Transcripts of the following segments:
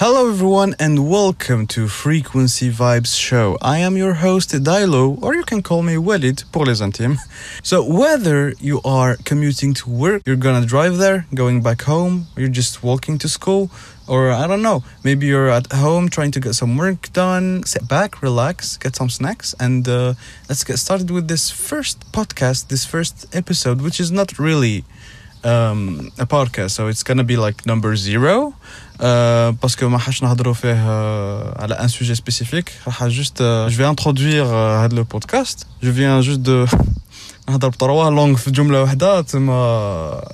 Hello, everyone, and welcome to Frequency Vibes Show. I am your host, Dilo, or you can call me Walid pour les intimes. So, whether you are commuting to work, you're gonna drive there, going back home, you're just walking to school, or I don't know, maybe you're at home trying to get some work done, sit back, relax, get some snacks, and uh, let's get started with this first podcast, this first episode, which is not really um, a podcast, so it's gonna be like number zero. Euh, parce que ما حاش نهضروا فيه euh, على un sujet spécifique راح juste euh, je vais introduire euh, هذا le podcast je viens juste de نهضر بطروا لونغ في جمله واحده تما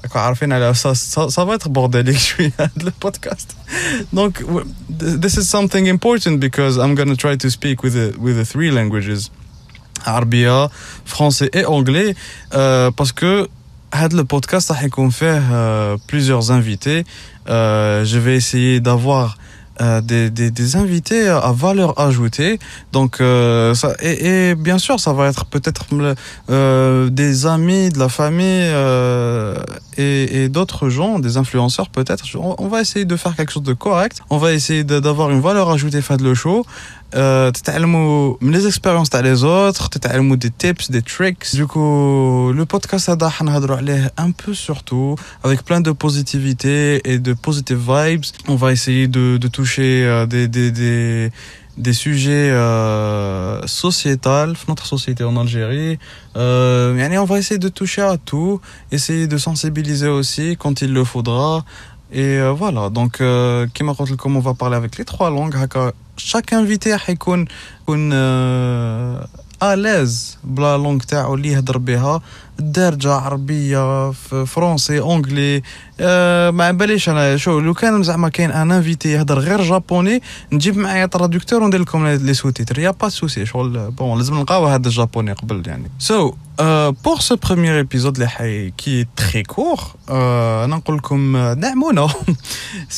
راكم عارفين على ça ça va être bordélique شويه هذا le podcast donc this is something important because I'm gonna try to speak with the, with the three languages عربيه français et anglais euh, parce que هذا le podcast راح يكون فيه euh, plusieurs invités euh, je vais essayer d'avoir euh, des, des, des, invités à valeur ajoutée. Donc, euh, ça, et, et, bien sûr, ça va être peut-être euh, des amis, de la famille euh, et, et d'autres gens, des influenceurs peut-être. On, on, va essayer de faire quelque chose de correct. On va essayer d'avoir une valeur ajoutée fait le show. Euh, تتعلموا من les expériences تاع les autres تتعلموا des tips des tricks du coup le podcast هذا حنهضروا عليه un peu surtout avec plein de positivité et de positive vibes on va essayer de, de toucher euh, des, des, des, des sujets euh, notre société en Algérie. Euh, on va essayer de toucher à tout, essayer de sensibiliser aussi quand il le faudra. Et euh, voilà, donc euh, Kim euh, comme on va parler avec les trois langues, chaque invité a une l'aise بلا لونغ تاعو اللي يهضر بها الدارجة عربية فرونسي أونجلي. أه ما باليش أنا. شو لو كان زعما كاين أن انفيتي يهضر غير جابوني نجيب معايا ترادكتور وندير لكم لي سوتيتر يا با سوسي شغل بون لازم نلقاو هذا الجابوني قبل يعني. سو so, Euh, pour ce premier épisode qui est très court, euh, euh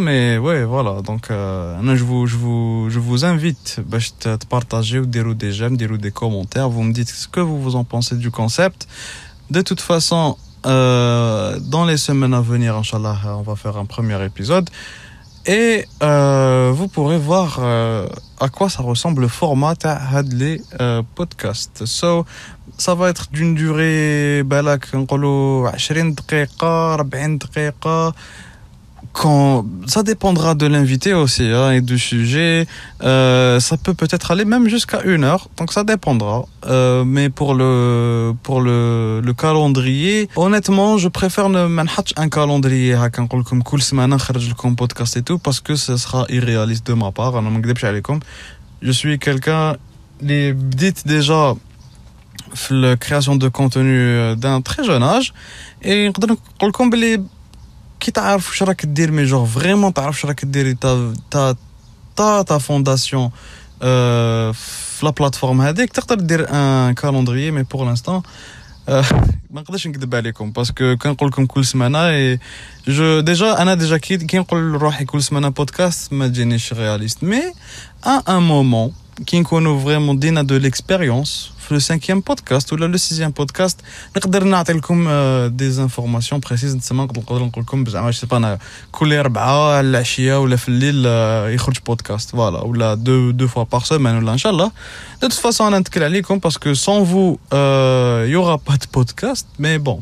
mais ouais, voilà. Donc, euh, je, vous, je, vous, je vous invite bah, à partager des j'aime, des commentaires. Vous me dites ce que vous, en pensez du concept. De toute façon, dans les semaines à venir, Inch'Allah, on va faire un premier épisode et euh, vous pourrez voir euh, à quoi ça ressemble le format de les euh, podcasts. So, ça va être d'une durée بالك نقولوا 20 دقيقة 40 دقيقة ça dépendra de l'invité aussi hein, et du sujet. Euh, ça peut peut-être aller même jusqu'à une heure, donc ça dépendra. Euh, mais pour le pour le, calendrier, honnêtement, je préfère ne manhatch un calendrier hein, comme cool semaine, le podcast et tout parce que ce sera irréaliste de ma part. Hein, je suis quelqu'un les dites déjà la création de contenu euh, d'un très jeune âge et كي تعرف واش راك دير مي جور فريمون تعرف واش راك ديري تا تا تا تا فونداسيون في لا بلاتفورم هذيك تقدر دير ان كالندريي مي بور لانستون ما نقدرش نكذب عليكم باسكو كنقول لكم كل سمانه جو ديجا انا ديجا كي كي نقول لروحي كل سمانه بودكاست ما تجينيش رياليست مي ا ان مومون كي نكونوا فريمون دينا دو ليكسبيريونس في لو سانكيام بودكاست ولا لو سيزيام بودكاست نقدر نعطي لكم دي زانفورماسيون بريسيز تسمى نقدر نقول لكم زعما سي انا كل اربعه على العشيه ولا في الليل يخرج بودكاست فوالا ولا دو دو فوا بار سيمين ولا ان شاء الله دو توت فاسون انا نتكل عليكم باسكو سون فو يورا با دو بودكاست مي بون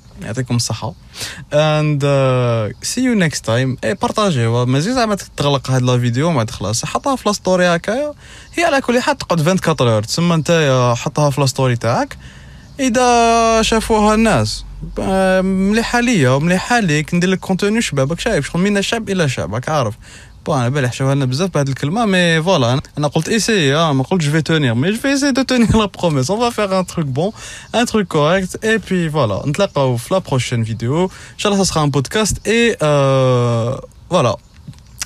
يعطيكم and uh, see you next time. اي بارطاجيوها. ماشي زعما تغلق هاد لا فيديو ما خلاص. حطها في لا ستوري هكايا هي على كل حال تقعد 24 اور تسمى نتايا حطها في لا ستوري تاعك. إذا شافوها الناس مليحة ليا ومليحة ليك ندير لك كونتوني شبابك شايف شغل من شاب إلى شاب راك عارف. Bon, on va mais voilà, on a essayer, ah, on a je vais tenir, mais je vais essayer de tenir la promesse. On va faire un truc bon, un truc correct, et puis voilà, on se la prochaine vidéo. Ça sera un podcast, et euh, voilà.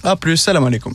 À plus, salam alaikum.